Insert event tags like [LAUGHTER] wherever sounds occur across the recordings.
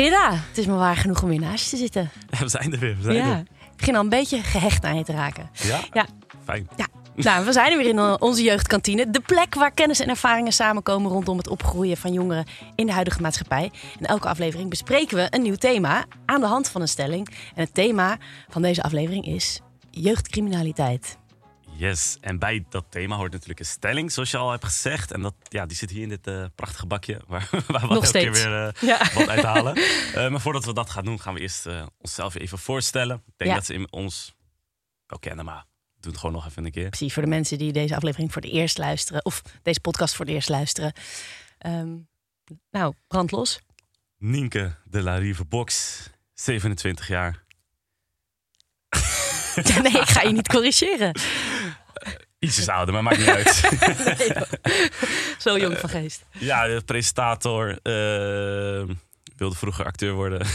Rida, het is me waar genoeg om weer naast je te zitten. [LAUGHS] We zijn er weer. We zijn Ja. er. Ik begin al een beetje gehecht aan je te raken. Ja? Ja. Fijn. Ja, nou, we zijn er weer in onze jeugdkantine. De plek waar kennis en ervaringen samenkomen rondom het opgroeien van jongeren in de huidige maatschappij. In elke aflevering bespreken we een nieuw thema aan de hand van een stelling. En het thema van deze aflevering is jeugdcriminaliteit. Yes. En bij dat thema hoort natuurlijk een stelling, zoals je al hebt gezegd. En dat, ja, die zit hier in dit eh, prachtige bakje [LAUGHS] waar, waar we Nog elke keer weer Ja. wat uithalen. [LAUGHS] Eh, maar voordat we dat gaan doen, gaan we eerst onszelf even voorstellen. Ik denk Ja. dat ze in ons wel kennen, maar doe het gewoon nog even een keer. Precies, voor de mensen die deze aflevering voor het eerst luisteren. Of deze podcast voor het eerst luisteren. Ehm, nou, brand los. Nienke de la Rive Box, 27 jaar. [LAUGHS] nee, ik ga je niet corrigeren. Ietsjes ouder, maar maakt niet uit. [LAUGHS] Nee. Zo jong van geest. ja, de presentator. eh, wilde vroeger acteur worden. [LAUGHS]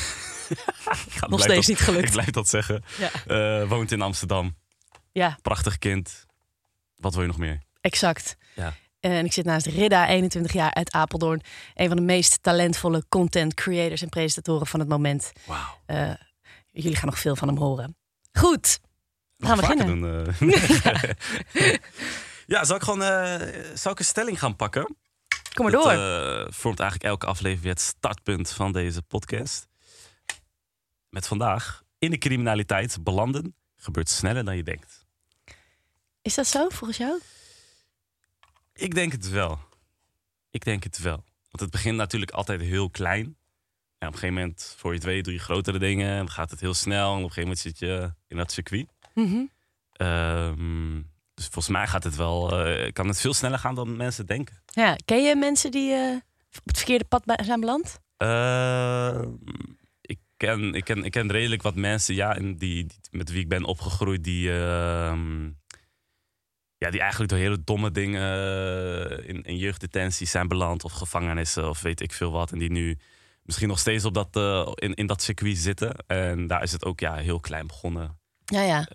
Nog steeds dat- niet gelukt. Ik blijf dat zeggen. Ja. Eh, woont in Amsterdam. ja, Prachtig kind. Wat wil je nog meer? exact. Ja. En ik zit naast Ridda, 21 jaar uit Apeldoorn. Een van de meest talentvolle content creators en presentatoren van het moment. Wauw. Eh, jullie gaan nog veel van hem horen. Goed, gaan beginnen. doen. eh. [LAUGHS] ja, zal ik gewoon eh, zal ik een stelling gaan pakken? Kom maar door. eh, vormt eigenlijk elke aflevering weer het startpunt van deze podcast. Met vandaag, in de criminaliteit belanden gebeurt sneller dan je denkt. Is dat zo volgens jou? Ik denk het wel. Ik denk het wel. Want het begint natuurlijk altijd heel klein. En op een gegeven moment, voor je doe je grotere dingen. En dan gaat het heel snel. En op een gegeven moment zit je in dat circuit. Mhm. Ehm, dus volgens mij gaat het wel, eh, kan het veel sneller gaan dan mensen denken. Ja, ken je mensen die eh, op het verkeerde pad zijn beland? Ehm, ik, ken, ik, ken, ik ken redelijk wat mensen ja, die, die- met wie ik ben opgegroeid, die, ehm, ja, die eigenlijk door hele domme dingen eh, in, in jeugddetentie zijn beland, of gevangenissen, of weet ik veel wat. En die nu misschien nog steeds op dat, in, in dat circuit zitten. En daar is het ook ja, heel klein begonnen. Ja, ja.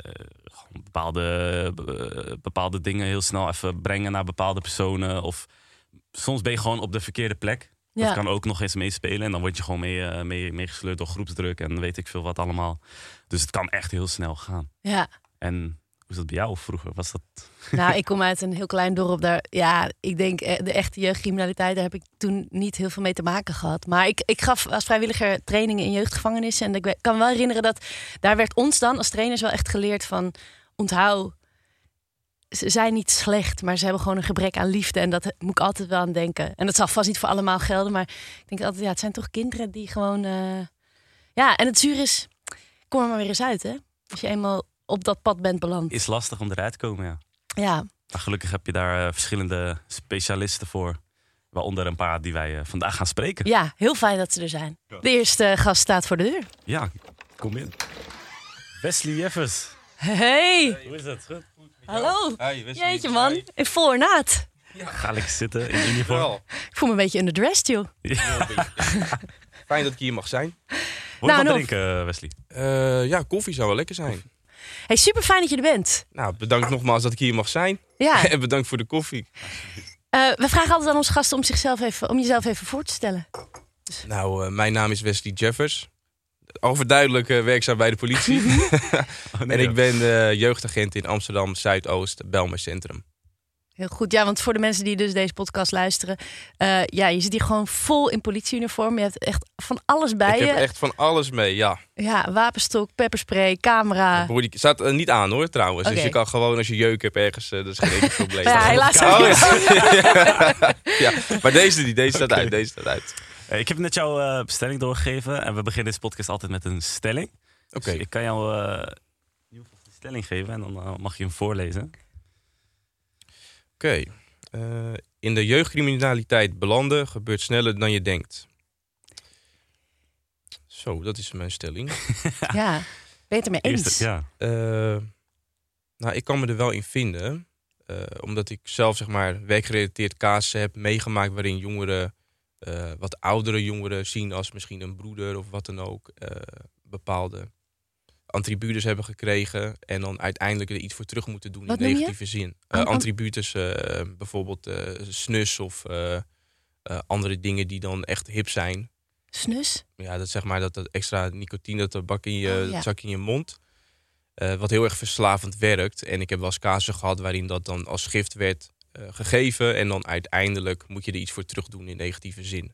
Gewoon bepaalde, eh, bepaalde dingen heel snel even brengen naar bepaalde personen. Of soms ben je gewoon op de verkeerde plek. Dat Ja. kan ook nog eens meespelen. En dan word je gewoon mee, eh, mee, meegesleurd door groepsdruk en weet ik veel wat allemaal. Dus het kan echt heel snel gaan. ja. En is dat bij jou vroeger? Was dat... Nou, ik [LAUGHS] kom uit een heel klein dorp. Daar, ja, ik denk eh, de echte jeugdcriminaliteit, daar heb ik toen niet heel veel mee te maken gehad. Maar ik, ik gaf als vrijwilliger trainingen in jeugdgevangenissen. En ik kan me wel herinneren dat daar werd ons dan als trainers wel echt geleerd van onthoud. Ze zijn niet slecht, maar ze hebben gewoon een gebrek aan liefde. En dat moet ik altijd wel aan denken. En dat zal vast niet voor allemaal gelden. Maar ik denk altijd, ja, het zijn toch kinderen die gewoon. eh, Ja, en het zuur is, kom er maar weer eens uit, hè? Als je eenmaal op dat pad bent beland. Is lastig om eruit te komen, ja. Ja, Maar gelukkig heb je daar eh, verschillende specialisten voor. Waaronder een paar die wij eh, vandaag gaan spreken. Ja, heel fijn dat ze er zijn. De eerste gast staat voor de deur. Ja, kom in. Wesley Jeffers. Hey, Hoe is het? Goed? hallo. Hi, Wesley. Jeetje man, in voornaat. Ga lekker zitten in uniform. Ik voel me een beetje underdressed, joh. fijn dat ik hier mag zijn. Wil je Nou, wat Nof. drinken, Wesley? Eh, ja, koffie zou wel lekker zijn. Hey, super fijn dat je er bent. Nou, bedankt nogmaals dat ik hier mag zijn. Ja, [LAUGHS] en bedankt voor de koffie. eh, we vragen altijd aan onze gasten om, zichzelf even, om jezelf even voor te stellen. Nou, eh, mijn naam is Wesley Jeffers. Overduidelijk werkzaam bij de politie. [LAUGHS] Oh, nee, en ik ben eh, jeugdagent in Amsterdam Zuidoost, Belmer Centrum. Heel goed, ja, want voor de mensen die dus deze podcast luisteren. eh, ja, je zit hier gewoon vol in politieuniform. Je hebt echt van alles bij ik je. heb echt van alles mee, ja. Ja, wapenstok, pepperspray, camera. Broer, die staat er niet aan hoor, trouwens. Dus je kan gewoon als je jeuk hebt ergens, eh, dat is geen probleem. [LAUGHS] Ja, helaas Oh, ook ja. [LAUGHS] ja, maar deze niet, deze staat uit, deze staat uit. Eh, Ik heb net jouw eh, bestelling doorgegeven. En we beginnen deze podcast altijd met een stelling. Oké. Dus ik kan jou eh, de stelling geven. En dan eh, mag je hem voorlezen. Oké. Eh, in de jeugdcriminaliteit belanden gebeurt sneller dan je denkt. Zo, dat is mijn stelling. [LAUGHS] Ja, ben je het ermee eens? Eerste, ja. Eh, nou, ik kan me er wel in vinden. eh, omdat ik zelf zeg maar werkgerelateerd casussen heb meegemaakt waarin jongeren, eh, wat oudere jongeren zien als misschien een broeder of wat dan ook, eh, bepaalde attributes hebben gekregen en dan uiteindelijk er iets voor terug moeten doen Wat in negatieve zin. An- attributes, eh, bijvoorbeeld eh, snus of andere dingen die dan echt hip zijn. Snus? Ja, dat zeg maar dat, dat extra nicotine, dat bak in je, Oh, ja. zak in je mond. Wat heel erg verslavend werkt. En ik heb wel eens casus gehad waarin dat dan als gift werd gegeven. En dan uiteindelijk moet je er iets voor terug doen in negatieve zin.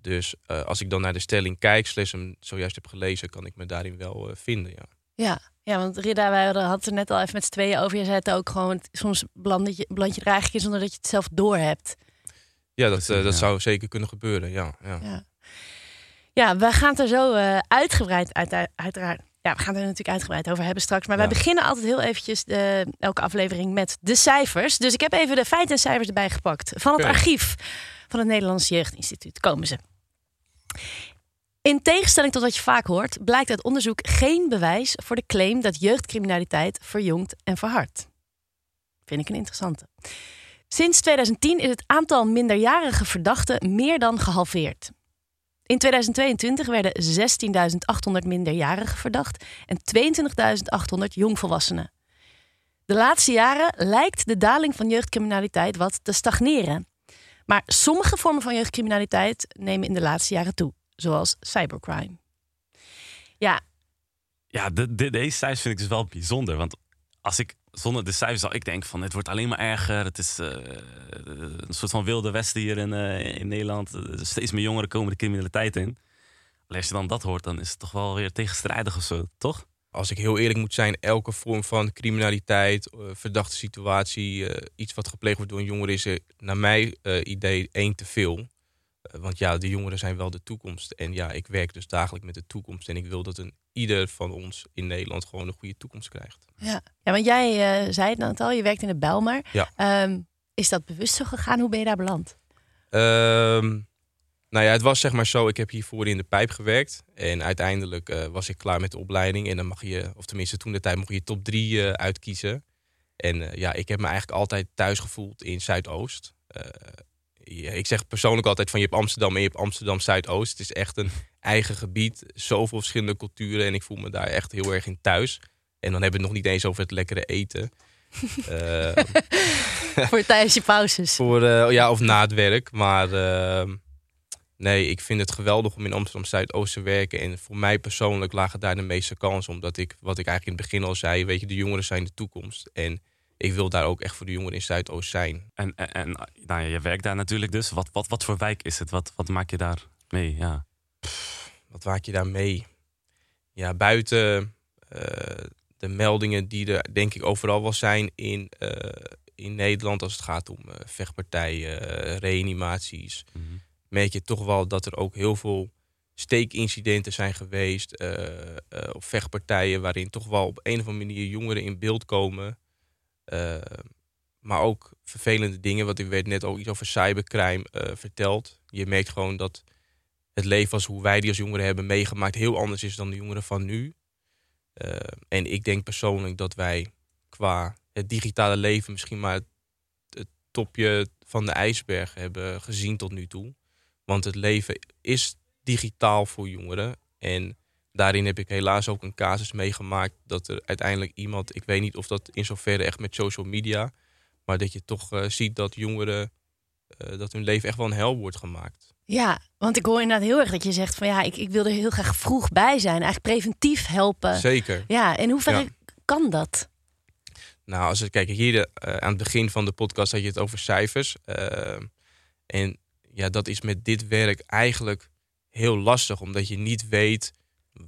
Dus eh, als ik dan naar de stelling kijk, slechts hem zojuist heb gelezen, kan ik me daarin wel eh, vinden. Ja. Ja. Ja, want Rida, wij hadden het er net al even met z'n tweeën over. Je zei het ook gewoon, soms beland je, beland je er eigenlijk in zonder dat je het zelf doorhebt. Ja, dat, eh, dat ja. zou zeker kunnen gebeuren. Ja, ja. Ja. Ja, we gaan het er zo eh, uitgebreid uit, uiteraard. Ja, we gaan er natuurlijk uitgebreid over hebben straks. Maar wij beginnen altijd heel eventjes de, elke aflevering met de cijfers. Dus ik heb even de feiten en cijfers erbij gepakt. Van het archief van het Nederlands Jeugdinstituut komen ze. In tegenstelling tot wat je vaak hoort, blijkt uit onderzoek geen bewijs voor de claim dat jeugdcriminaliteit verjongt en verhardt. Vind ik een interessante. Sinds 2010 is het aantal minderjarige verdachten meer dan gehalveerd. In 2022 werden 16.800 minderjarigen verdacht en 22.800 jongvolwassenen. De laatste jaren lijkt de daling van jeugdcriminaliteit wat te stagneren. Maar sommige vormen van jeugdcriminaliteit nemen in de laatste jaren toe, zoals cybercrime. Ja, Ja, de, de- deze cijfers vind ik dus wel bijzonder. Want als ik zonder de cijfers zou ik denk van het wordt alleen maar erger. Het is eh, een soort van wilde westen hier in, eh, in Nederland. Steeds meer jongeren komen de criminaliteit in. Als je dan dat hoort, dan is het toch wel weer tegenstrijdig of zo, toch? Als ik heel eerlijk moet zijn, elke vorm van criminaliteit, eh, verdachte situatie, iets wat gepleegd wordt door een jongere, is er naar mijn idee één te veel. Eh, want ja, de jongeren zijn wel de toekomst. En ja, ik werk dus dagelijks met de toekomst. En ik wil dat een ieder van ons in Nederland gewoon een goede toekomst krijgt. ja. ja want jij eh, zei het net al, je werkt in de Belmar. Ja. Ehm, is dat bewust zo gegaan? Hoe ben je daar beland? Ehm, nou ja, het was zeg maar zo. Ik heb hiervoor in de pijp gewerkt. En uiteindelijk eh, was ik klaar met de opleiding. En dan mag je, of tenminste toen de tijd, mocht je top drie uitkiezen. En ja, ik heb me eigenlijk altijd thuis gevoeld in Zuidoost. Eh, ik zeg persoonlijk altijd van je hebt Amsterdam en je hebt Amsterdam Zuidoost. Het is echt een eigen gebied. Zoveel verschillende culturen. En ik voel me daar echt heel erg in thuis. En dan hebben we het nog niet eens over het lekkere eten. [LAUGHS] Eh, Voor tijdens je pauzes. voor, eh, ja, of na het werk. Maar ehm, nee, ik vind het geweldig om in Amsterdam Zuidoost te werken. En voor mij persoonlijk lagen daar de meeste kansen. Omdat ik, wat ik eigenlijk in het begin al zei, weet je, de jongeren zijn de toekomst. En ik wil daar ook echt voor de jongeren in Zuidoost zijn. En, en, en nou ja, je werkt daar natuurlijk dus. Wat, wat, wat voor wijk is het? Wat, wat maak je daar mee? Ja. Wat maak je daar mee? Ja, buiten eh, de meldingen die er denk ik overal wel zijn in, eh, in Nederland als het gaat om eh, vechtpartijen, reanimaties. Mhm. merk je toch wel dat er ook heel veel steekincidenten zijn geweest. of vechtpartijen waarin toch wel op een of andere manier jongeren in beeld komen. Eh, maar ook vervelende dingen, want ik werd net ook iets over cybercrime eh, verteld. Je merkt gewoon dat het leven als hoe wij die als jongeren hebben meegemaakt heel anders is dan de jongeren van nu. Eh, en ik denk persoonlijk dat wij qua het digitale leven misschien maar het, het topje van de ijsberg hebben gezien tot nu toe. Want het leven is digitaal voor jongeren. En daarin heb ik helaas ook een casus meegemaakt dat er uiteindelijk iemand, ik weet niet of dat in zoverre echt met social media, maar dat je toch eh, ziet dat jongeren, eh, dat hun leven echt wel een hel wordt gemaakt. Ja, want ik hoor inderdaad heel erg dat je zegt van ja, ik, ik wil er heel graag vroeg bij zijn. Eigenlijk preventief helpen. Zeker. Ja, in hoeverre Ja. kan dat? Nou, als we kijken hier eh, aan het begin van de podcast had je het over cijfers. En ja, dat is met dit werk eigenlijk heel lastig, omdat je niet weet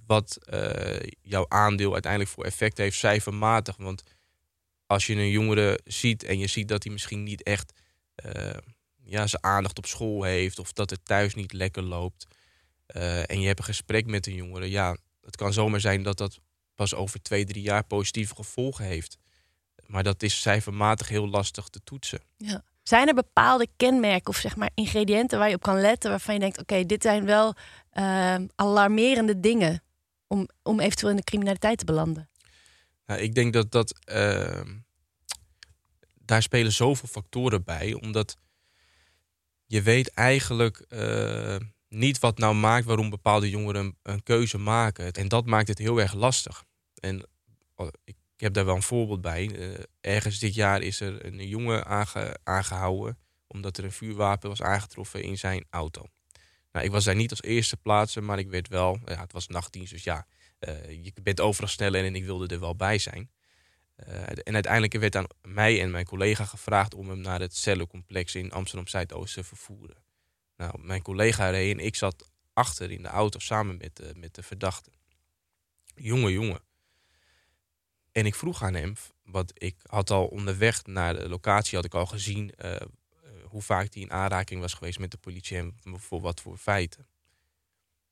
wat eh, jouw aandeel uiteindelijk voor effect heeft cijfermatig. Want als je een jongere ziet en je ziet dat hij misschien niet echt eh, ja, zijn aandacht op school heeft of dat het thuis niet lekker loopt eh, en je hebt een gesprek met een jongere, ja, het kan zomaar zijn dat dat pas over twee, drie jaar positieve gevolgen heeft. Maar dat is cijfermatig heel lastig te toetsen. Ja. Zijn er bepaalde kenmerken of zeg maar ingrediënten waar je op kan letten waarvan je denkt, oké, dit zijn wel ehm, alarmerende dingen om, om eventueel in de criminaliteit te belanden? Nou, ik denk dat dat. ehm, daar spelen zoveel factoren bij, omdat je weet eigenlijk eh, niet wat nou maakt waarom bepaalde jongeren een, een keuze maken. En dat maakt het heel erg lastig. En oh, ik heb daar wel een voorbeeld bij. Eh, ergens dit jaar is er een jongen aange- aangehouden omdat er een vuurwapen was aangetroffen in zijn auto. Nou, ik was daar niet als eerste plaatsen, maar ik werd wel, ja, het was nachtdienst, dus ja, eh, je bent overal sneller en ik wilde er wel bij zijn. Eh, en uiteindelijk werd aan mij en mijn collega gevraagd om hem naar het cellencomplex in Amsterdam Zuidoost te vervoeren. Nou, mijn collega reed en ik zat achter in de auto samen met de, met de verdachte. Jonge jongen. En ik vroeg aan hem, want ik had al onderweg naar de locatie had ik al gezien eh, hoe vaak hij in aanraking was geweest met de politie en voor wat voor feiten.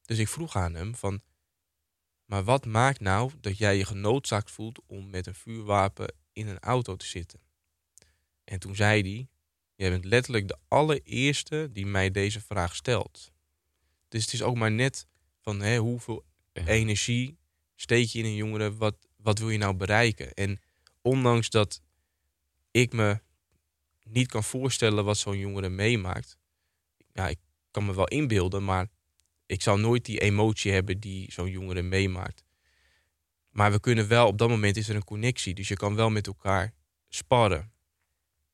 Dus ik vroeg aan hem van, maar wat maakt nou dat jij je genoodzaakt voelt om met een vuurwapen in een auto te zitten? En toen zei hij, jij bent letterlijk de allereerste die mij deze vraag stelt. Dus het is ook maar net van hè, hoeveel energie steek je in een jongere, wat, wat wil je nou bereiken? En ondanks dat ik me niet kan voorstellen wat zo'n jongere meemaakt. Ja, ik kan me wel inbeelden, maar ik zal nooit die emotie hebben die zo'n jongere meemaakt. Maar we kunnen wel, op dat moment is er een connectie. Dus je kan wel met elkaar sparren.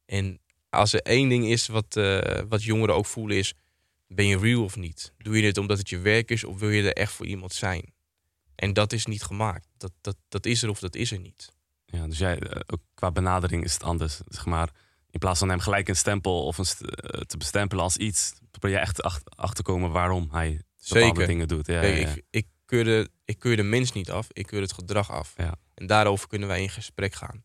En als er één ding is wat, uh, wat jongeren ook voelen is... ben je real of niet? Doe je het omdat het je werk is of wil je er echt voor iemand zijn? En dat is niet gemaakt. Dat, dat, dat is er of dat is er niet. Ja, dus jij, eh, ook qua benadering is het anders. Zeg maar, in plaats van hem gelijk een stempel of een eh, te bestempelen als iets, probeer je echt achter, achter komen waarom hij bepaalde Zeker. dingen doet. Ja, Ik, ik, keur de, ik keur de mens niet af, ik keur het gedrag af. Ja. En daarover kunnen wij in gesprek gaan.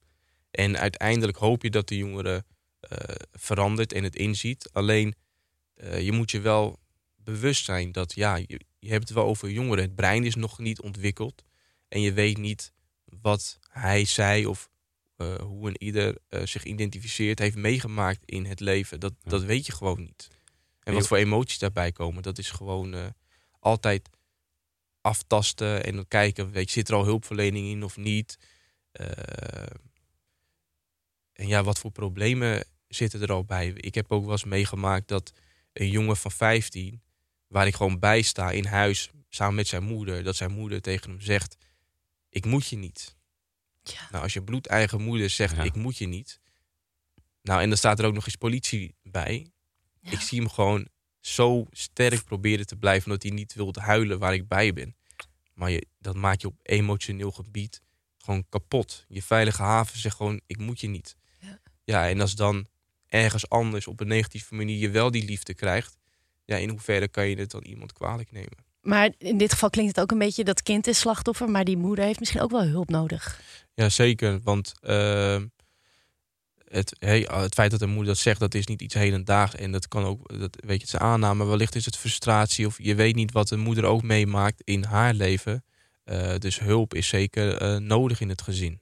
En uiteindelijk hoop je dat de jongere uh, verandert en het inziet. Alleen uh, je moet je wel bewust zijn dat ja, je, je hebt het wel over jongeren. Het brein is nog niet ontwikkeld. En je weet niet wat hij, zij of uh, hoe een ieder uh, zich identificeert, heeft meegemaakt in het leven. Dat, ja. dat weet je gewoon niet. En wat voor emoties daarbij komen, dat is gewoon uh, altijd aftasten en dan kijken, weet je, zit er al hulpverlening in of niet? en ja, wat voor problemen zitten er al bij? Ik heb ook wel eens meegemaakt dat een jongen van 15, waar ik gewoon bij sta in huis, samen met zijn moeder, dat zijn moeder tegen hem zegt: Ik moet je niet. Ja. Nou, als je bloedeigen moeder zegt, ik moet je niet. Nou, en dan staat er ook nog eens politie bij. Ik zie hem gewoon zo sterk proberen te blijven... omdat hij niet wil huilen waar ik bij ben. Maar je, dat maakt je op emotioneel gebied gewoon kapot. Je veilige haven zegt gewoon, ik moet je niet. Ja, ja en als dan ergens anders op een negatieve manier je wel die liefde krijgt... ja, in hoeverre kan je het dan iemand kwalijk nemen? Maar in dit geval klinkt het ook een beetje dat kind is slachtoffer, maar die moeder heeft misschien ook wel hulp nodig. Ja, zeker. Want uh, het, hey, het feit dat een moeder dat zegt, dat is niet iets hedendaags. En dat kan ook, dat, weet je, het is aanname. Wellicht is het frustratie of je weet niet wat een moeder ook meemaakt in haar leven. Uh, dus hulp is zeker uh, nodig in het gezin.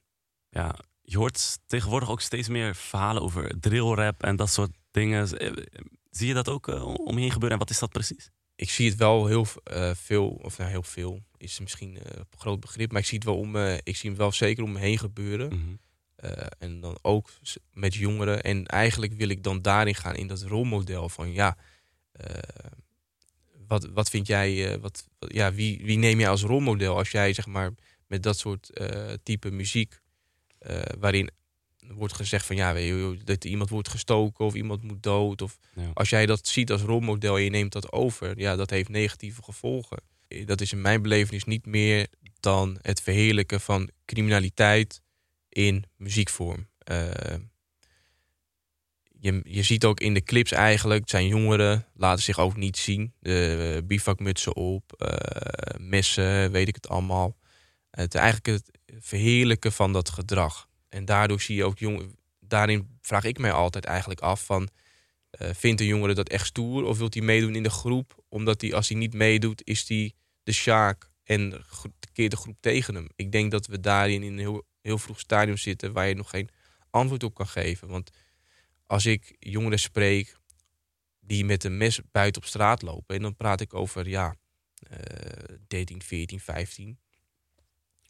Ja, je hoort tegenwoordig ook steeds meer verhalen over drillrap en dat soort dingen. Eh, zie je dat ook om je heen gebeuren en wat is dat precies? ik zie het wel heel uh, veel, of nou heel veel, is misschien een groot begrip, maar ik zie het wel om ik zie het wel zeker om me heen gebeuren. Mm -hmm. uh, en dan ook met jongeren. En eigenlijk wil ik dan daarin gaan in dat rolmodel van ja, wat, wat vind jij, wat, ja, wie, wie neem je als rolmodel als jij zeg maar met dat soort type muziek, waarin wordt gezegd van ja, weet je, dat iemand wordt gestoken of iemand moet dood. Of als jij dat ziet als rolmodel en je neemt dat over, ja, dat heeft negatieve gevolgen. Dat is in mijn belevenis niet meer dan het verheerlijken van criminaliteit in muziekvorm. Uh, je, je ziet ook in de clips eigenlijk, het zijn jongeren, laten zich ook niet zien. De uh, bivakmutsen op, uh, messen, weet ik het allemaal. Het eigenlijk het verheerlijken van dat gedrag. En daardoor zie je ook jong. Daarin vraag ik mij altijd eigenlijk af van. Uh, vindt een jongere dat echt stoer of wilt hij meedoen in de groep? Omdat hij, als hij niet meedoet, is hij de sjaak en keert de groep tegen hem. Ik denk dat we daarin in een heel, heel vroeg stadium zitten waar je nog geen antwoord op kan geven. Want als ik jongeren spreek die met een mes buiten op straat lopen, en dan praat ik over ja, uh, 13, 14, 15.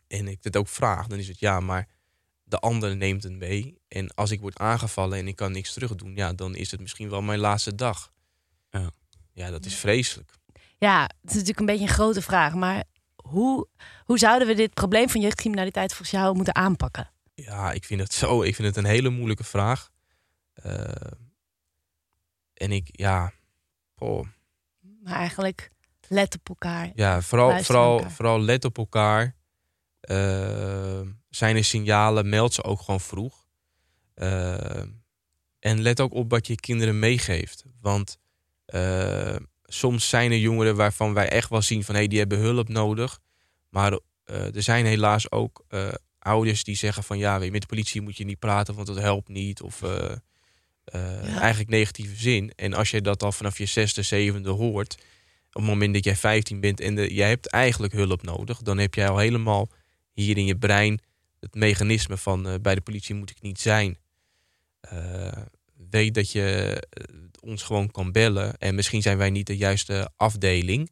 En ik het ook vraag, dan is het ja, maar de ander neemt het mee. En als ik word aangevallen en ik kan niks terug doen, ja, dan is het misschien wel mijn laatste dag. Ja, ja dat is vreselijk. Ja, het is natuurlijk een beetje een grote vraag. Maar hoe, hoe zouden we dit probleem van jeugdcriminaliteit volgens jou moeten aanpakken? Ja, ik vind het zo. Ik vind het een hele moeilijke vraag. Uh, en ik, ja, oh, Maar eigenlijk let op elkaar. Ja, vooral, vooral, elkaar. vooral let op elkaar. Eh, zijn er signalen, meld ze ook gewoon vroeg. Eh, en let ook op wat je kinderen meegeeft. Want eh, soms zijn er jongeren waarvan wij echt wel zien van... hé, hey, die hebben hulp nodig. Maar eh, er zijn helaas ook eh, ouders die zeggen van... ja, met de politie moet je niet praten, want dat helpt niet. Of eh, Ja. eigenlijk negatieve zin. En als je dat al vanaf je zesde, zevende hoort... op het moment dat jij 15 bent en de, jij hebt eigenlijk hulp nodig... dan heb jij al helemaal hier in je brein het mechanisme van... eh, bij de politie moet ik niet zijn. Eh, weet dat je eh, ons gewoon kan bellen. En misschien zijn wij niet de juiste afdeling.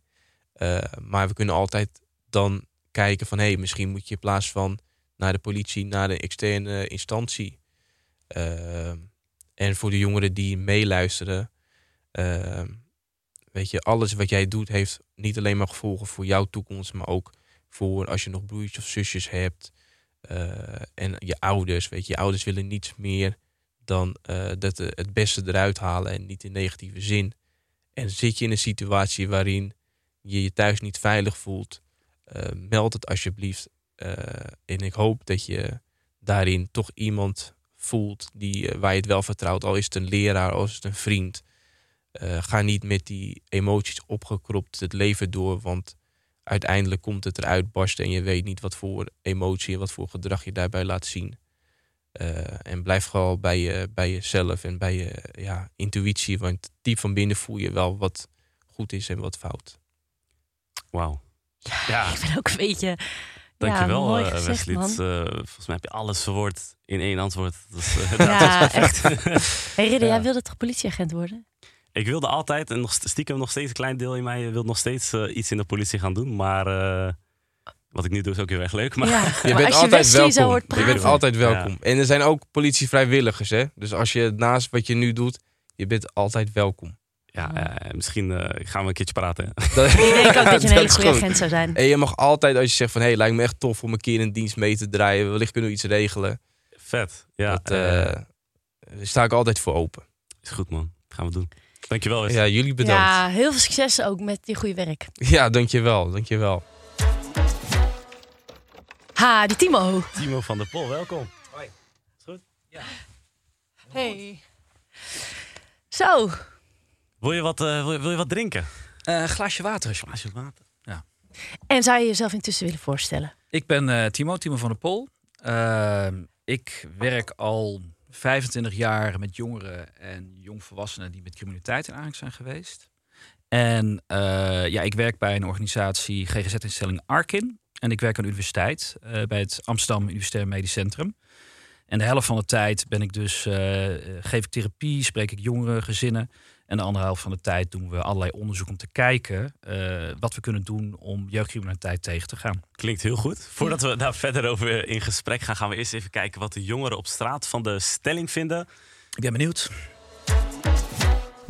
Maar we kunnen altijd dan kijken van... hé, hey, misschien moet je in plaats van naar de politie... naar de externe instantie. En voor de jongeren die meeluisteren... weet je, alles wat jij doet heeft niet alleen maar gevolgen voor jouw toekomst... maar ook voor als je nog broertjes of zusjes hebt... eh, en je ouders, weet je, je ouders willen niets meer dan eh, dat het beste eruit halen en niet in negatieve zin. En zit je in een situatie waarin je je thuis niet veilig voelt, eh, meld het alsjeblieft. En ik hoop dat je daarin toch iemand voelt die, waar je het wel vertrouwt, al is het een leraar, al is het een vriend. Ga niet met die emoties opgekropt het leven door, want uiteindelijk komt het eruit barsten en je weet niet wat voor emotie en wat voor gedrag je daarbij laat zien. Eh, en blijf gewoon bij, je, bij jezelf en bij je ja, intuïtie. Want diep van binnen voel je wel wat goed is en wat fout. Wauw. Ja, Ik ben ook een beetje... dankjewel ja, mooi eh, gezegd, Wesley. man. Het, eh, volgens mij heb je alles verwoord in één antwoord. Dat is, Ja, dat is perfect. Hey Ridder, Ja. jij wilde toch politieagent worden? Ik wilde altijd, en nog stiekem nog steeds een klein deel in mij, wil nog steeds eh, iets in de politie gaan doen. Maar eh, wat ik nu doe is ook heel erg leuk. Maar ja, [LAUGHS] Je maar bent als je altijd welkom. Je bent altijd welkom. En er zijn ook politie-vrijwilligers. Hè? Dus als je naast wat je nu doet, je bent altijd welkom. ja, eh, misschien eh, gaan we een keertje praten. [LAUGHS] Dat, Ik denk ook dat je een [LAUGHS] hele goede goed. agent zou zijn. En je mag altijd, als je zegt van... hé, hey, lijkt me echt tof om een keer een dienst mee te draaien. Wellicht kunnen we iets regelen. Vet. Ja, dat, eh, eh, daar sta ik altijd voor open. is goed man. Gaan we doen. Dankjewel. Ja, jullie bedankt. Ja, Ja, heel veel succes ook met je goede werk. dankjewel. Dankjewel. Ha, die Timo. Timo van der Pol, welkom. Hey. Zo, Wil je wat, eh, wil je, wil je wat drinken? Eh, een glaasje water, alsjeblieft. Glaasje water. en zou je jezelf intussen willen voorstellen? Ik ben eh, Timo, Timo van der Pol. Ehm, ik werk al 25 jaar met jongeren en jongvolwassenen die met criminaliteit in aanraking zijn geweest. En eh, ja, ik werk bij een organisatie GGZ-instelling Arkin. En ik werk aan de universiteit eh, bij het Amsterdam Universitair Medisch Centrum. En de helft van de tijd ben ik dus, eh, geef ik therapie, spreek ik jongeren, gezinnen. En de andere helft van de tijd doen we allerlei onderzoek om te kijken eh, wat we kunnen doen om jeugdcriminaliteit tegen te gaan. Klinkt heel goed. Voordat we daar verder over in gesprek gaan, gaan we eerst even kijken wat de jongeren op straat van de stelling vinden. Ik ben benieuwd.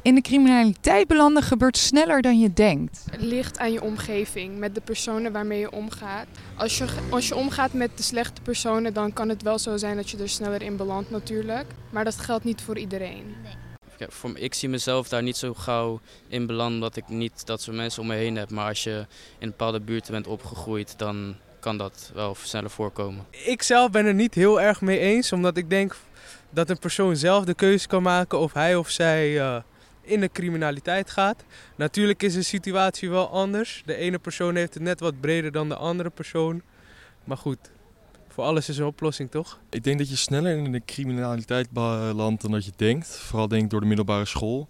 In de criminaliteit belanden gebeurt sneller dan je denkt. Het ligt aan je omgeving, met de personen waarmee je omgaat. Als je, als je omgaat met de slechte personen, dan kan het wel zo zijn dat je er sneller in belandt natuurlijk. Maar dat geldt niet voor iedereen. Ik zie mezelf daar niet zo gauw in belanden omdat ik niet dat soort mensen om me heen heb. Maar als je in bepaalde buurten bent opgegroeid, dan kan dat wel sneller voorkomen. Ik zelf ben er niet heel erg mee eens, omdat ik denk dat een persoon zelf de keuze kan maken of hij of zij eh, in de criminaliteit gaat. Natuurlijk is de situatie wel anders. De ene persoon heeft het net wat breder dan de andere persoon. Maar goed, voor alles is een oplossing, toch? Ik denk dat je sneller in de criminaliteit belandt dan dat je denkt. Vooral denk ik door de middelbare school.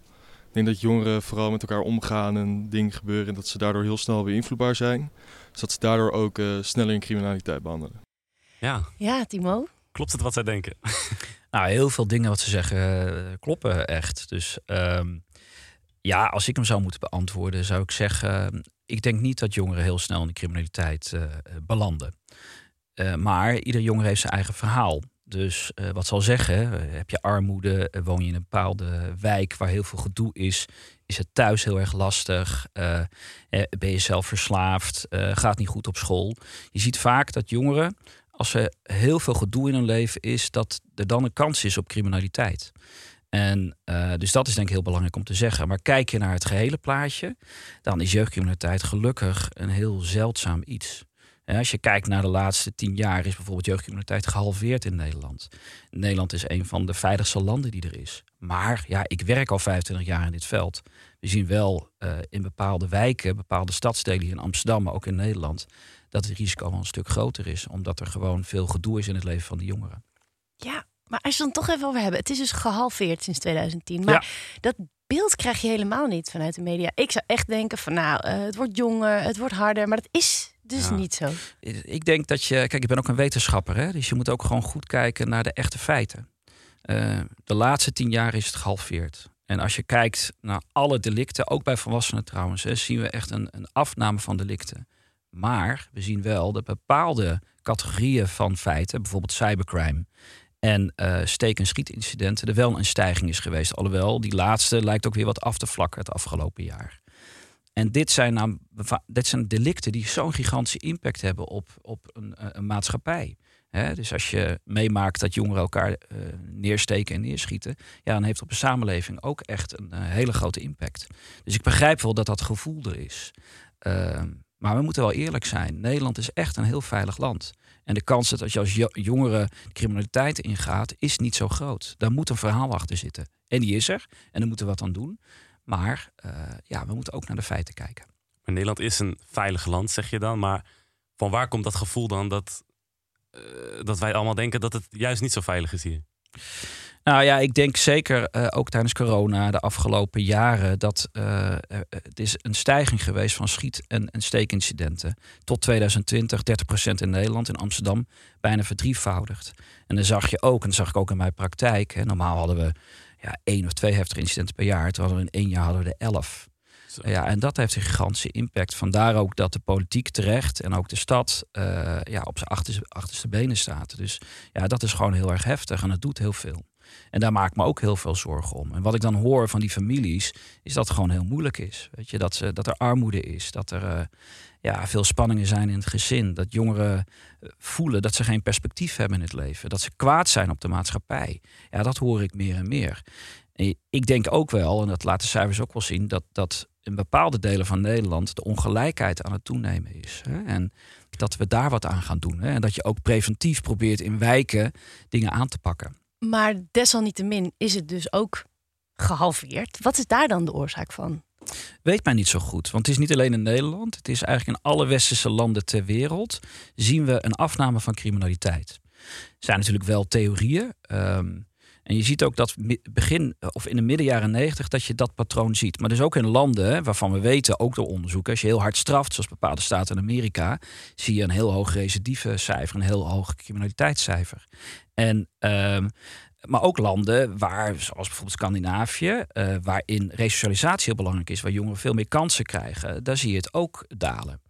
Ik denk dat jongeren vooral met elkaar omgaan en dingen gebeuren en dat ze daardoor heel snel beïnvloedbaar zijn. Dus dat ze daardoor ook eh, sneller in criminaliteit behandelen. Ja, Ja, Timo. klopt het wat zij denken? [LAUGHS] Nou, heel veel dingen wat ze zeggen eh, kloppen echt. Dus ehm, ja, als ik hem zou moeten beantwoorden, zou ik zeggen... ik denk niet dat jongeren heel snel in de criminaliteit eh, belanden. Eh, maar ieder jongere heeft zijn eigen verhaal. Dus eh, wat zal zeggen, eh, heb je armoede, woon je in een bepaalde wijk waar heel veel gedoe is, is het thuis heel erg lastig, ben je zelf verslaafd, gaat niet goed op school. Je ziet vaak dat jongeren, als er heel veel gedoe in hun leven is, dat er dan een kans is op criminaliteit. En dus dat is denk ik heel belangrijk om te zeggen. Maar kijk je naar het gehele plaatje, dan is jeugdcriminaliteit gelukkig een heel zeldzaam iets. Als je kijkt naar de laatste tien jaar, is bijvoorbeeld jeugdcriminaliteit gehalveerd in Nederland. Nederland is een van de veiligste landen die er is. Maar ja, ik werk al 25 jaar in dit veld. We zien wel uh, in bepaalde wijken, bepaalde stadsdelen hier in Amsterdam, maar ook in Nederland, dat het risico wel een stuk groter is. Omdat er gewoon veel gedoe is in het leven van de jongeren. Ja, maar als je dan toch even over hebben. Het is dus gehalveerd sinds 2010. Maar dat beeld krijg je helemaal niet vanuit de media. Ik zou echt denken van nou, uh, het wordt jonger, het wordt harder. Maar dat is dus ja. niet zo. Ik denk dat je, kijk, ik ben ook een wetenschapper, hè, dus je moet ook gewoon goed kijken naar de echte feiten. Uh, de laatste tien jaar is het gehalveerd. En als je kijkt naar alle delicten, ook bij volwassenen trouwens, hè, zien we echt een, een afname van delicten. Maar we zien wel dat bepaalde categorieën van feiten, bijvoorbeeld cybercrime en uh, steek- en schietincidenten, er wel een stijging is geweest. Alhoewel, die laatste lijkt ook weer wat af te vlakken het afgelopen jaar. En dit zijn, nou, dit zijn delicten die zo'n gigantische impact hebben op, op een, een maatschappij. Dus als je meemaakt dat jongeren elkaar uh, neersteken en neerschieten, ja, dan heeft op de samenleving ook echt een uh, hele grote impact. Dus ik begrijp wel dat dat gevoel er is. Uh, maar we moeten wel eerlijk zijn. Nederland is echt een heel veilig land. En de kans dat je als jongere criminaliteit ingaat, is niet zo groot. Daar moet een verhaal achter zitten. En die is er. En daar moeten we wat aan doen. Maar uh, ja, we moeten ook naar de feiten kijken. Maar Nederland is een veilig land, zeg je dan. Maar van waar komt dat gevoel dan dat, uh, dat wij allemaal denken dat het juist niet zo veilig is hier? Nou ja, ik denk zeker uh, ook tijdens corona de afgelopen jaren dat uh, het is een stijging geweest van schiet- en, en steekincidenten. Tot 2020 30% in Nederland, in Amsterdam bijna verdrievoudigd. En dan zag je ook, en dat zag ik ook in mijn praktijk. Hè, normaal hadden we ja, één of twee heftige incidenten per jaar. Terwijl we in één jaar hadden we er elf. Zo. Ja, en dat heeft een gigantische impact. Vandaar ook dat de politiek terecht en ook de stad uh, ja, op zijn achterste, achterste benen staat. Dus ja, dat is gewoon heel erg heftig en het doet heel veel. En daar maak ik me ook heel veel zorgen om. En wat ik dan hoor van die families, is dat het gewoon heel moeilijk is. Weet je, dat, ze, dat er armoede is, dat er uh, ja, veel spanningen zijn in het gezin. Dat jongeren voelen dat ze geen perspectief hebben in het leven. Dat ze kwaad zijn op de maatschappij. Ja, dat hoor ik meer en meer. Ik denk ook wel, en dat laten cijfers ook wel zien, dat, dat in bepaalde delen van Nederland de ongelijkheid aan het toenemen is. Hè? En dat we daar wat aan gaan doen. Hè? En dat je ook preventief probeert in wijken dingen aan te pakken. Maar desalniettemin is het dus ook gehalveerd. Wat is daar dan de oorzaak van? Weet mij niet zo goed. Want het is niet alleen in Nederland. Het is eigenlijk in alle westerse landen ter wereld. zien we een afname van criminaliteit. Er zijn natuurlijk wel theorieën. Um, en je ziet ook dat begin of in de midden jaren negentig dat je dat patroon ziet. Maar dus ook in landen waarvan we weten, ook door onderzoeken, als je heel hard straft, zoals bepaalde staten in Amerika, zie je een heel hoog recidivecijfer, een heel hoog criminaliteitscijfer. En um, maar ook landen waar, zoals bijvoorbeeld Scandinavië, uh, waarin resocialisatie heel belangrijk is, waar jongeren veel meer kansen krijgen, daar zie je het ook dalen.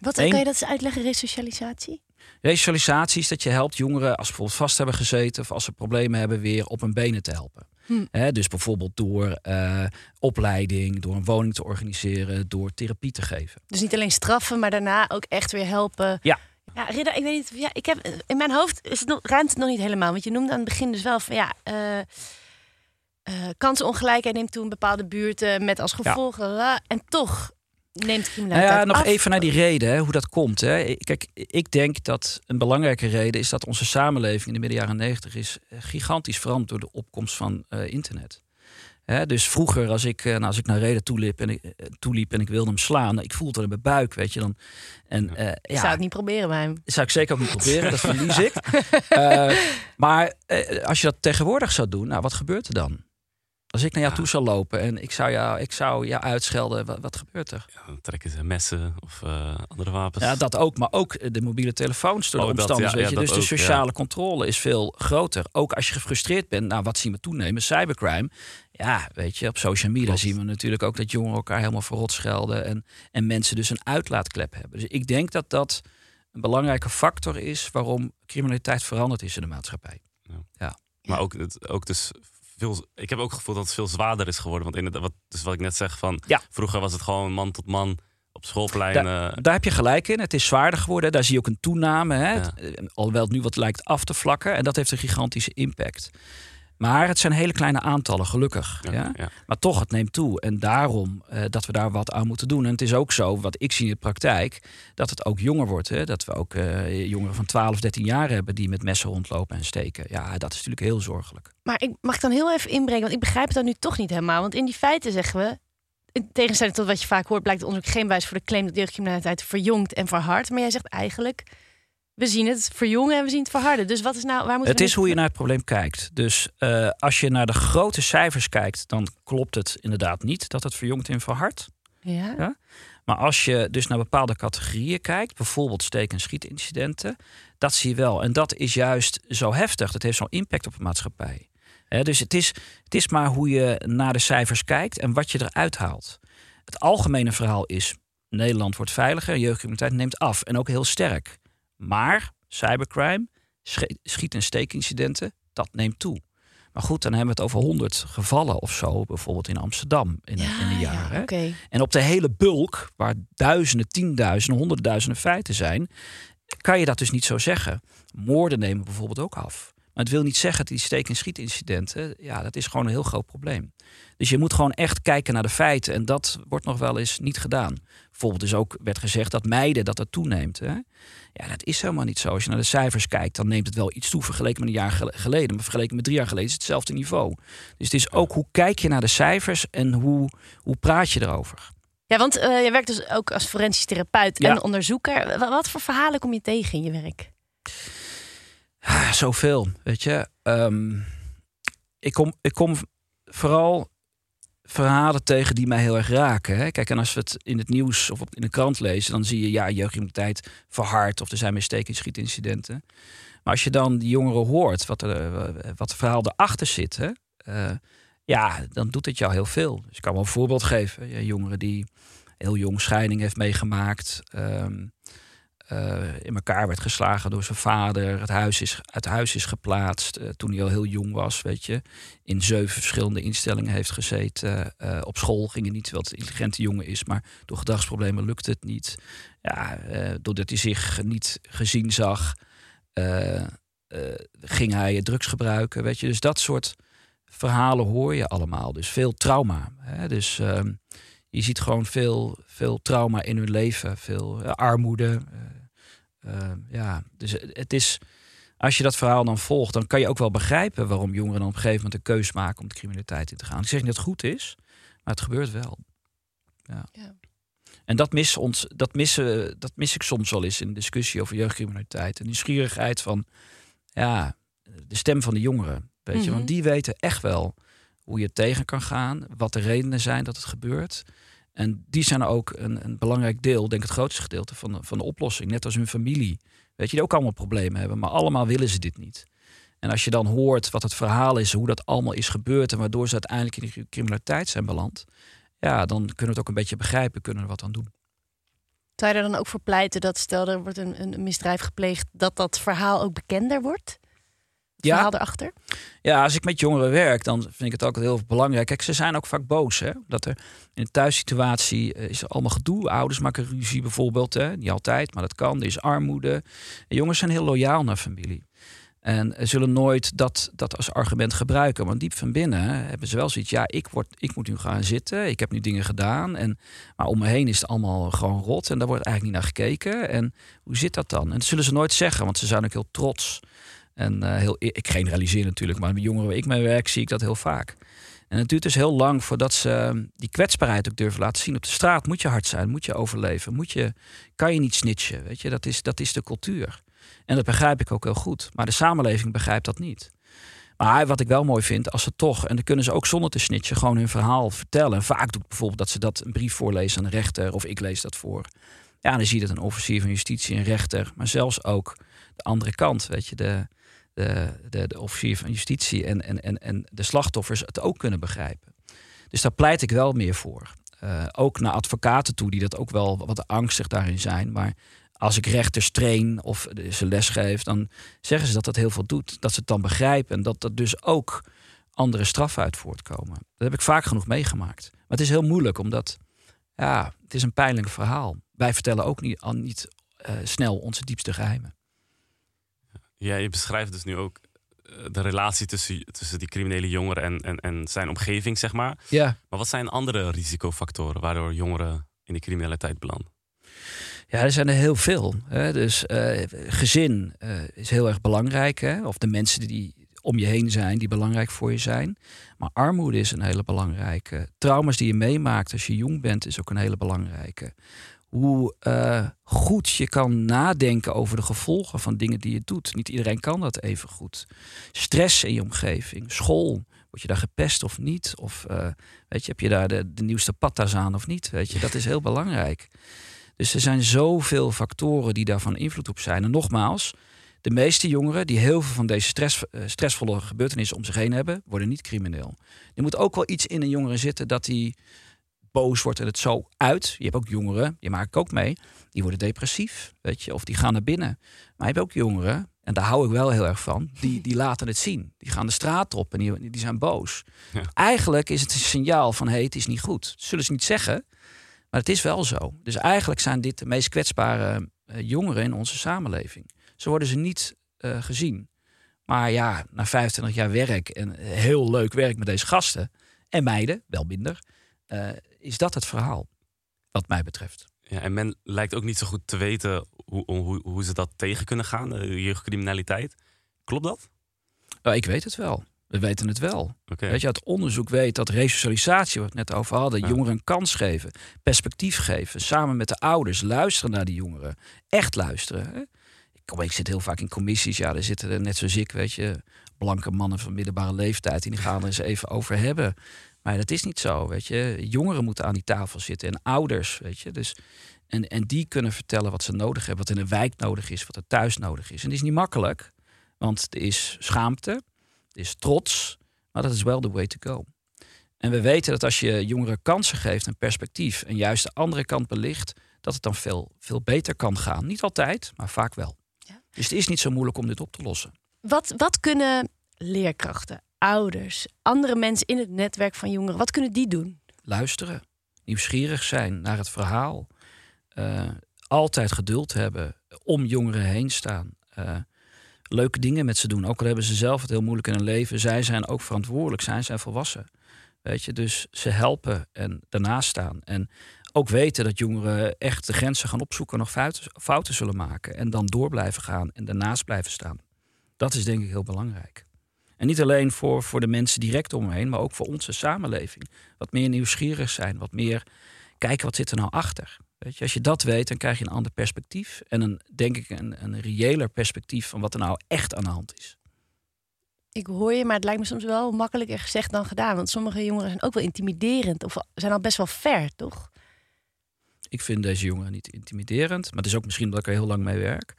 Wat Eén, kan je dat eens uitleggen, resocialisatie? Resocialisatie is dat je helpt jongeren als ze bijvoorbeeld vast hebben gezeten of als ze problemen hebben weer op hun benen te helpen. Hm. He, dus bijvoorbeeld door uh, opleiding, door een woning te organiseren, door therapie te geven. Dus niet alleen straffen, maar daarna ook echt weer helpen. Ja. Ja, Ridder, ik weet niet. Ja, ik heb, in mijn hoofd is het nog, ruimt het nog niet helemaal. Want je noemde aan het begin dus wel van ja. Uh, uh, kansenongelijkheid neemt toe in bepaalde buurten met als gevolg. Ja. En toch neemt criminaliteit nou ja, nog af. even naar die reden, hè, hoe dat komt. Hè. Kijk, ik denk dat een belangrijke reden is dat onze samenleving in de midden jaren negentig is gigantisch veranderd door de opkomst van uh, internet. He, dus vroeger, als ik, nou, als ik naar Reden toeliep en, ik, toeliep en ik wilde hem slaan, ik voelde het in mijn buik, weet je dan. En, uh, ja, zou ik niet proberen bij hem. Zou ik zeker ook niet [LAUGHS] proberen, dat verlies ik. Uh, [LAUGHS] maar als je dat tegenwoordig zou doen, nou, wat gebeurt er dan? Als ik naar jou ja. toe zou lopen en ik zou jou, ik zou jou uitschelden, wat, wat gebeurt er? Ja, dan trekken ze messen of uh, andere wapens. Ja, dat ook. Maar ook de mobiele telefoons door de oh, omstanders. Dat, ja, weet je? dus de sociale controle is veel groter. Ook als je gefrustreerd bent, nou wat zien we toenemen? Cybercrime. Ja, weet je, op social media Klopt. zien we natuurlijk ook dat jongeren elkaar helemaal verrot schelden. En, en mensen dus een uitlaatklep hebben. Dus ik denk dat dat een belangrijke factor is waarom criminaliteit veranderd is in de maatschappij. Ja. Maar ook, het, ook dus veel, ik heb ook het gevoel dat het veel zwaarder is geworden. Want in het, wat, dus wat ik net zeg van ja. vroeger was het gewoon man tot man op schoolpleinen. Daar, daar, heb je gelijk in. Het is zwaarder geworden. Daar zie je ook een toename. Hè? Ja. Het, alhoewel het nu wat lijkt af te vlakken. En dat heeft een gigantische impact. Maar het zijn hele kleine aantallen, gelukkig. Ja, ja. Maar toch, het neemt toe. En daarom eh, dat we daar wat aan moeten doen. En het is ook zo, wat ik zie in de praktijk, dat het ook jonger wordt. Hè? Dat we ook eh, jongeren van 12, 13 jaar hebben die met messen rondlopen en steken. Ja, dat is natuurlijk heel zorgelijk. Maar ik mag dan heel even inbreken, want ik begrijp het dan nu toch niet helemaal. Want in die feiten zeggen we, in tegenstelling tot wat je vaak hoort, blijkt het onderzoek geen wijs voor de claim dat jeugdcriminaliteit verjongt en verhardt. Maar jij zegt eigenlijk, we zien het verjongen en we zien het verharden. Dus wat is nou, waar moeten Het is hoe je naar het probleem kijkt. Dus eh, als je naar de grote cijfers kijkt, dan klopt het inderdaad niet dat het verjongt en verhardt. Ja? Ja? Maar als je dus naar bepaalde categorieën kijkt, bijvoorbeeld steek- en schietincidenten, dat zie je wel. En dat is juist zo heftig. Dat heeft zo'n impact op de maatschappij. Dus het is, het is maar hoe je naar de cijfers kijkt en wat je eruit haalt. Het algemene verhaal is: Nederland wordt veiliger, jeugdcriminaliteit neemt af en ook heel sterk. Maar cybercrime, schiet- en steekincidenten, dat neemt toe. Maar goed, dan hebben we het over 100 gevallen of zo, bijvoorbeeld in Amsterdam in in hè. Oké. En op de hele bulk, waar duizenden, tienduizenden, honderdduizenden feiten zijn, kan je dat dus niet zo zeggen. Moorden nemen bijvoorbeeld ook af. Maar het wil niet zeggen dat die steek- en schietincidenten, ja, dat is gewoon een heel groot probleem. Dus je moet gewoon echt kijken naar de feiten. En dat wordt nog wel eens niet gedaan. Bijvoorbeeld is ook werd gezegd dat meiden dat dat toeneemt. Hè? Ja, dat is helemaal niet zo. Als je naar de cijfers kijkt, dan neemt het wel iets toe vergeleken met een jaar gel- geleden. Maar vergeleken met drie jaar geleden is het hetzelfde niveau. Dus het is ook hoe kijk je naar de cijfers en hoe, hoe praat je erover. Ja, want eh je werkt dus ook als forensisch therapeut Ja. en onderzoeker. Wa- Wat voor verhalen kom je tegen in je werk? Ah, zoveel, weet je. Ehm, ik, kom, ik kom vooral verhalen tegen die mij heel erg raken. Hè? Kijk, en als we het in het nieuws of op, in de krant lezen... dan zie je, ja, jeugdcriminaliteit verhard... of er zijn en schietincidenten. Maar als je dan die jongeren hoort, wat, er, eh, wat het verhaal erachter zit... Hè? eh, ja, dan doet het jou heel veel. Dus ik kan wel een voorbeeld geven. Jongeren die heel jong scheiding heeft meegemaakt... ehm, eh, in elkaar werd geslagen door zijn vader. Het huis is, uit huis is geplaatst eh, toen hij al heel jong was, weet je. In zeven verschillende instellingen heeft gezeten. Eh, op school ging het niet, het een intelligente jongen is. Maar door gedragsproblemen lukte het niet. Ja, doordat hij zich niet gezien zag, ging hij drugs gebruiken, weet je. Dus dat soort verhalen hoor je allemaal. Dus veel trauma. Hè? Dus... je ziet gewoon veel, veel trauma in hun leven, veel eh, armoede. eh, eh, ja, dus het is, als je dat verhaal dan volgt, dan kan je ook wel begrijpen waarom jongeren dan op een gegeven moment een keus maken om de criminaliteit in te gaan. Ik zeg niet dat het goed is, maar het gebeurt wel. Ja. Ja. En dat mis, ons, dat, missen, dat mis ik soms wel eens in de discussie over jeugdcriminaliteit. En nieuwsgierigheid van ja, de stem van de jongeren. Weet je, Mhm. want die weten echt wel hoe je tegen kan gaan, wat de redenen zijn dat het gebeurt. En die zijn ook een, een belangrijk deel, denk ik het grootste gedeelte van de, van de oplossing. Net als hun familie. Weet je, die ook allemaal problemen hebben, maar allemaal willen ze dit niet. En als je dan hoort wat het verhaal is, hoe dat allemaal is gebeurd en waardoor ze uiteindelijk in de criminaliteit zijn beland, ja, dan kunnen we het ook een beetje begrijpen, kunnen we wat aan doen. Zou je er dan ook voor pleiten dat stel er wordt een, een misdrijf gepleegd, dat dat verhaal ook bekender wordt? Ja. verhaal erachter? Ja, als ik met jongeren werk, dan vind ik het ook heel belangrijk. Kijk, ze zijn ook vaak boos. Hè? Dat er in de thuissituatie eh, is er allemaal gedoe. Ouders maken ruzie bijvoorbeeld. Hè? Niet altijd, maar dat kan. Er is armoede. En jongens zijn heel loyaal naar familie. En eh, zullen nooit dat, dat als argument gebruiken. Want diep van binnen hebben ze wel zoiets. Ja, ik, word, ik moet nu gaan zitten. Ik heb nu dingen gedaan. En, maar om me heen is het allemaal gewoon rot. En daar wordt eigenlijk niet naar gekeken. En hoe zit dat dan? En dat zullen ze nooit zeggen. Want ze zijn ook heel trots. En eh, heel, ik generaliseer natuurlijk, maar met jongeren waar ik mee werk, zie ik dat heel vaak. En het duurt dus heel lang voordat ze eh, die kwetsbaarheid ook durven laten zien. Op de straat moet je hard zijn, moet je overleven, moet je, kan je niet snitchen. Weet je? Dat, is, dat is de cultuur. En dat begrijp ik ook heel goed. Maar de samenleving begrijpt dat niet. Maar wat ik wel mooi vind, als ze toch, en dan kunnen ze ook zonder te snitchen, gewoon hun verhaal vertellen. En vaak doe ik bijvoorbeeld dat ze dat een brief voorlezen aan de rechter, of ik lees dat voor. Ja, dan zie je dat een officier van justitie, een rechter, maar zelfs ook de andere kant, weet je, de, de, officier van justitie en, en, en, en de slachtoffers het ook kunnen begrijpen. Dus daar pleit ik wel meer voor. Eh, ook naar advocaten toe, die dat ook wel wat angstig daarin zijn. Maar als ik rechters train of ze les geef, dan zeggen ze dat dat heel veel doet. Dat ze het dan begrijpen en dat er dus ook andere straffen uit voortkomen. Dat heb ik vaak genoeg meegemaakt. Maar het is heel moeilijk, omdat ja, het is een pijnlijk verhaal. Wij vertellen ook niet, al niet eh, snel onze diepste geheimen. Ja, je beschrijft dus nu ook de relatie tussen, tussen die criminele jongeren en, en, en zijn omgeving, zeg maar. Ja. Maar wat zijn andere risicofactoren waardoor jongeren in de criminaliteit belanden? Ja, er zijn er heel veel. Hè. Dus eh, gezin eh, is heel erg belangrijk. Hè. Of de mensen die om je heen zijn, die belangrijk voor je zijn. Maar armoede is een hele belangrijke. Trauma's die je meemaakt als je jong bent, is ook een hele belangrijke. Hoe eh, goed je kan nadenken over de gevolgen van dingen die je doet. Niet iedereen kan dat even goed. Stress in je omgeving, school. Word je daar gepest of niet? Of eh, weet je, heb je daar de, nieuwste patta's aan of niet? Weet je, dat is heel belangrijk. Dus er zijn zoveel factoren die daarvan invloed op zijn. En nogmaals, de meeste jongeren die heel veel van deze stress, eh, stressvolle gebeurtenissen om zich heen hebben, worden niet crimineel. Er moet ook wel iets in een jongere zitten dat hij boos wordt en het zo uit. Je hebt ook jongeren, die maak ik ook mee, die worden depressief, weet je, of die gaan naar binnen. Maar je hebt ook jongeren, en daar hou ik wel heel erg van, die, die laten het zien. Die gaan de straat op en die, die zijn boos. Ja. Eigenlijk is het een signaal van, hé, hey, het is niet goed. Dat zullen ze niet zeggen, maar het is wel zo. Dus eigenlijk zijn dit de meest kwetsbare eh, jongeren in onze samenleving. Zo worden ze niet eh, gezien. Maar ja, na 25 jaar werk en heel leuk werk met deze gasten en meiden, wel minder, eh, is dat het verhaal, wat mij betreft. Ja, en men lijkt ook niet zo goed te weten hoe, hoe, hoe ze dat tegen kunnen gaan, de jeugdcriminaliteit. Klopt dat? Nou, ik weet het wel. We weten het wel. Weet je, uit onderzoek weet dat resocialisatie, wat we het net over hadden, Ja. jongeren een kans geven, perspectief geven, samen met de ouders luisteren naar die jongeren, echt luisteren. Hè? Ik, kom, ik zit heel vaak in commissies, ja, daar zitten er net zoals ik, weet je, blanke mannen van middelbare leeftijd, die gaan er eens even over hebben. Maar dat is niet zo, weet je. Jongeren moeten aan die tafel zitten en ouders, weet je. Dus, en, en die kunnen vertellen wat ze nodig hebben, wat in de wijk nodig is, wat er thuis nodig is. En die is niet makkelijk, want er is schaamte, er is trots, maar dat is wel de way to go. En we weten dat als je jongeren kansen geeft en perspectief en juist de andere kant belicht, dat het dan veel, veel beter kan gaan. Niet altijd, maar vaak wel. Ja. Dus het is niet zo moeilijk om dit op te lossen. Wat, wat kunnen leerkrachten, ouders, andere mensen in het netwerk van jongeren, wat kunnen die doen? luisteren, nieuwsgierig zijn naar het verhaal, eh, altijd geduld hebben, om jongeren heen staan, eh, leuke dingen met ze doen. Ook al hebben ze zelf het heel moeilijk in hun leven, zij zijn ook verantwoordelijk, zij zijn volwassen. Weet je, dus ze helpen en daarnaast staan. En ook weten dat jongeren echt de grenzen gaan opzoeken, nog fouten, fouten zullen maken. En dan door blijven gaan en daarnaast blijven staan. Dat is denk ik heel belangrijk. En niet alleen voor, voor de mensen direct om me heen, maar ook voor onze samenleving. Wat meer nieuwsgierig zijn, wat meer kijken wat zit er nou achter. Weet je, als je dat weet, dan krijg je een ander perspectief. En een, denk ik een, een reëler perspectief van wat er nou echt aan de hand is. Ik hoor je, maar het lijkt me soms wel makkelijker gezegd dan gedaan. Want sommige jongeren zijn ook wel intimiderend of zijn al best wel ver, toch? Ik vind deze jongeren niet intimiderend. Maar het is ook misschien omdat ik er heel lang mee werk.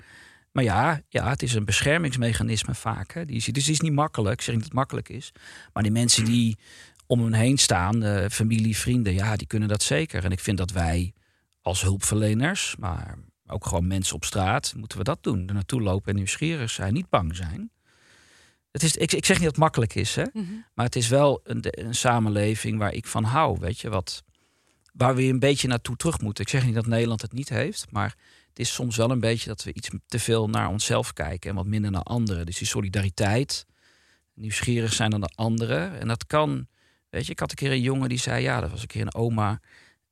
Maar ja, ja het is een beschermingsmechanisme vaak. Hè. Die is, dus het is niet makkelijk. Ik zeg niet dat het makkelijk is. Maar die mensen die om hen heen staan, eh, familie, vrienden, ja, die kunnen dat zeker. En ik vind dat wij als hulpverleners, maar ook gewoon mensen op straat, moeten we dat doen. Er naartoe lopen en nieuwsgierig zijn, niet bang zijn. Het is, ik, ik zeg niet dat het makkelijk is, hè? maar het is wel een, een samenleving waar ik van hou. Weet je, wat, waar we een beetje naartoe terug moeten. Ik zeg niet dat Nederland het niet heeft, maar het is soms wel een beetje dat we iets te veel naar onszelf kijken en wat minder naar anderen. Dus die solidariteit, nieuwsgierig zijn naar de anderen. En dat kan, weet je, ik had een keer een jongen die zei, ja, dat was een keer een oma.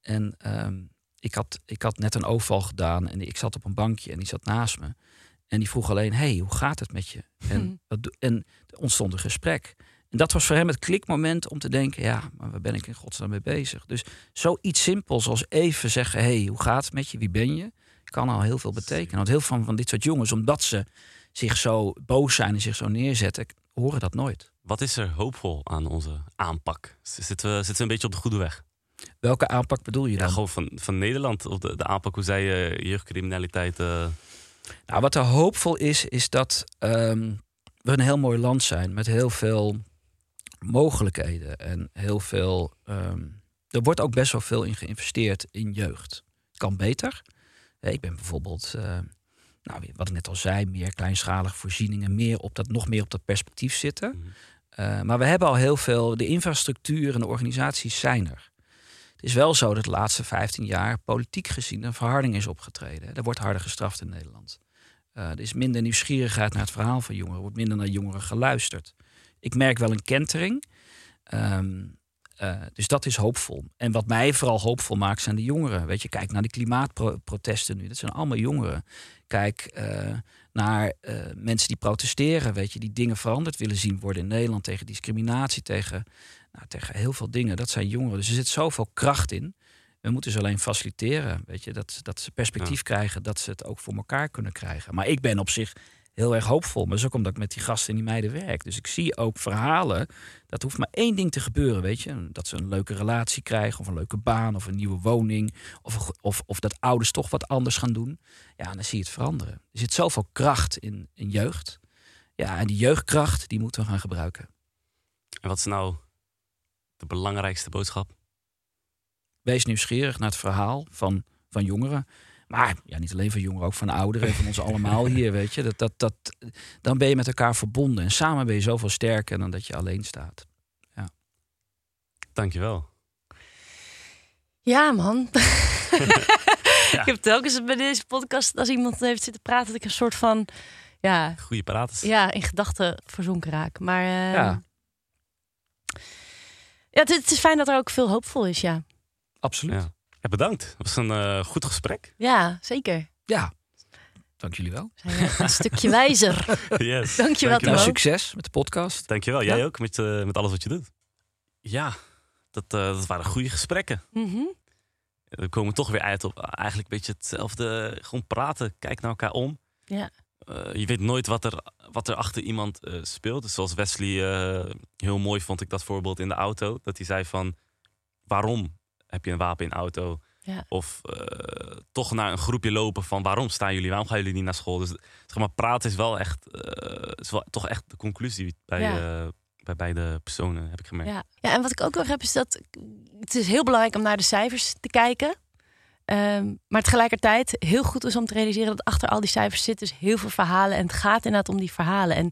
En ehm, ik, had, ik had net een overval gedaan en ik zat op een bankje en die zat naast me. En die vroeg alleen, hey, hoe gaat het met je? En, wat doe- en er ontstond een gesprek. En dat was voor hem het klikmoment om te denken, ja, maar waar ben ik in godsnaam mee bezig? Dus zoiets simpels als even zeggen, hey, hoe gaat het met je? Wie ben je? Kan al heel veel betekenen. Want heel veel van, van dit soort jongens, omdat ze zich zo boos zijn en zich zo neerzetten, horen dat nooit. Wat is er hoopvol aan onze aanpak? Zitten we, zitten we een beetje op de goede weg? Welke aanpak bedoel je Ja, dan? gewoon van, van Nederland, of de, de aanpak hoe zij eh, jeugdcriminaliteit... eh, Nou, wat er hoopvol is, is dat ehm, we een heel mooi land zijn met heel veel mogelijkheden en heel veel. ehm, er wordt ook best wel veel in geïnvesteerd in jeugd. Het kan beter. Eh, Ik ben bijvoorbeeld, eh, nou, wat ik net al zei, meer kleinschalige voorzieningen, meer op dat, nog meer op dat perspectief zitten. Mhm. Eh, maar we hebben al heel veel, de infrastructuur en de organisaties zijn er. Het is wel zo dat de laatste 15 jaar politiek gezien een verharding is opgetreden. Er wordt harder gestraft in Nederland. Er is minder nieuwsgierigheid naar het verhaal van jongeren. Er wordt minder naar jongeren geluisterd. Ik merk wel een kentering. Ehm, eh, dus dat is hoopvol. En wat mij vooral hoopvol maakt zijn de jongeren. Weet je, kijk naar de klimaatprotesten nu. Dat zijn allemaal jongeren. Kijk eh, naar eh, mensen die protesteren. Weet je, die dingen veranderd willen zien worden in Nederland tegen discriminatie, tegen, nou, tegen heel veel dingen. Dat zijn jongeren. Dus er zit zoveel kracht in. We moeten ze alleen faciliteren. Weet je, dat, dat ze perspectief krijgen, dat ze het ook voor elkaar kunnen krijgen. Maar ik ben op zich heel erg hoopvol. Maar ook omdat ik met die gasten en die meiden werk. Dus ik zie ook verhalen. Dat hoeft maar één ding te gebeuren, weet je. Dat ze een leuke relatie krijgen, of een leuke baan, of een nieuwe woning. Of, of, of dat ouders toch wat anders gaan doen. Ja, dan zie je het veranderen. Er zit zoveel kracht in, in jeugd. Ja, en die jeugdkracht, die moeten we gaan gebruiken. En wat is nou de belangrijkste boodschap? Wees nieuwsgierig naar het verhaal van, van jongeren. Maar ja, niet alleen van jongeren, ook van ouderen en van ons allemaal hier, weet je. Dat, dat, dat, dan ben je met elkaar verbonden. En samen ben je zoveel sterker dan dat je alleen staat. Ja. Dankjewel. Ja, man. [LAUGHS] Ik heb telkens bij deze podcast, als iemand heeft zitten praten, dat ik een soort van, ja, Goeie praatjes. ja in gedachten verzonken raak. Maar eh, Ja. ja. het, het is fijn dat er ook veel hoopvol is, ja. Absoluut. Ja. Ja, bedankt. Dat was een eh, goed gesprek. Ja, zeker. Ja. Dank jullie wel. Een stukje wijzer. [LAUGHS] Yes. Dankjewel, Nou, Timo. succes met de podcast. Dankjewel. Jij Ja. ook met, eh, met alles wat je doet. Ja, dat, eh, dat waren goede gesprekken. Mhm. We komen toch weer uit op eigenlijk een beetje hetzelfde. Gewoon praten, kijk naar elkaar om. Ja. Eh, je weet nooit wat er, wat er achter iemand eh, speelt. Dus zoals Wesley, eh, heel mooi vond ik dat voorbeeld in de auto. Dat hij zei van, waarom heb je een wapen in de auto? Ja. Of eh, toch naar een groepje lopen van, waarom staan jullie? Waarom gaan jullie niet naar school? Dus zeg maar, praten is wel echt, eh, is wel toch echt de conclusie bij, Ja. eh, bij beide personen, heb ik gemerkt. Ja. ja, en wat ik ook nog heb is dat het is heel belangrijk om naar de cijfers te kijken. Ehm, maar tegelijkertijd heel goed is om te realiseren dat achter al die cijfers zit dus heel veel verhalen. En het gaat inderdaad om die verhalen. En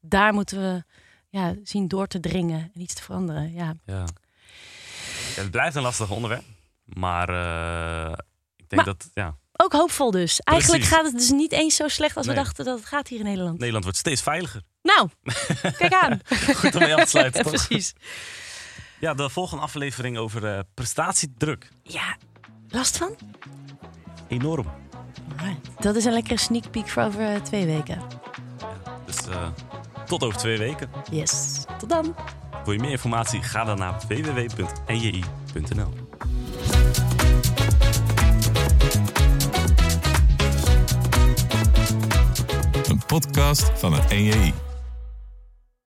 daar moeten we ja, zien door te dringen en iets te veranderen. Ja. Ja. Het blijft een lastig onderwerp. Maar eh, ik denk Maar- dat ja, Ook hoopvol dus. Eigenlijk gaat het dus niet eens zo slecht als Nee. we dachten dat het gaat hier in Nederland. Nederland wordt steeds veiliger. Nou, [LAUGHS] kijk aan. Goed om mee af te sluiten, [LAUGHS] toch? Precies. Ja, de volgende aflevering over eh, prestatiedruk. Ja, last van? Enorm. Dat is een lekkere sneak peek voor over eh, twee weken. Dus tot over twee weken. Yes, tot dan. Wil je meer informatie? Ga dan naar www.nji.nl. Een podcast van het NJI.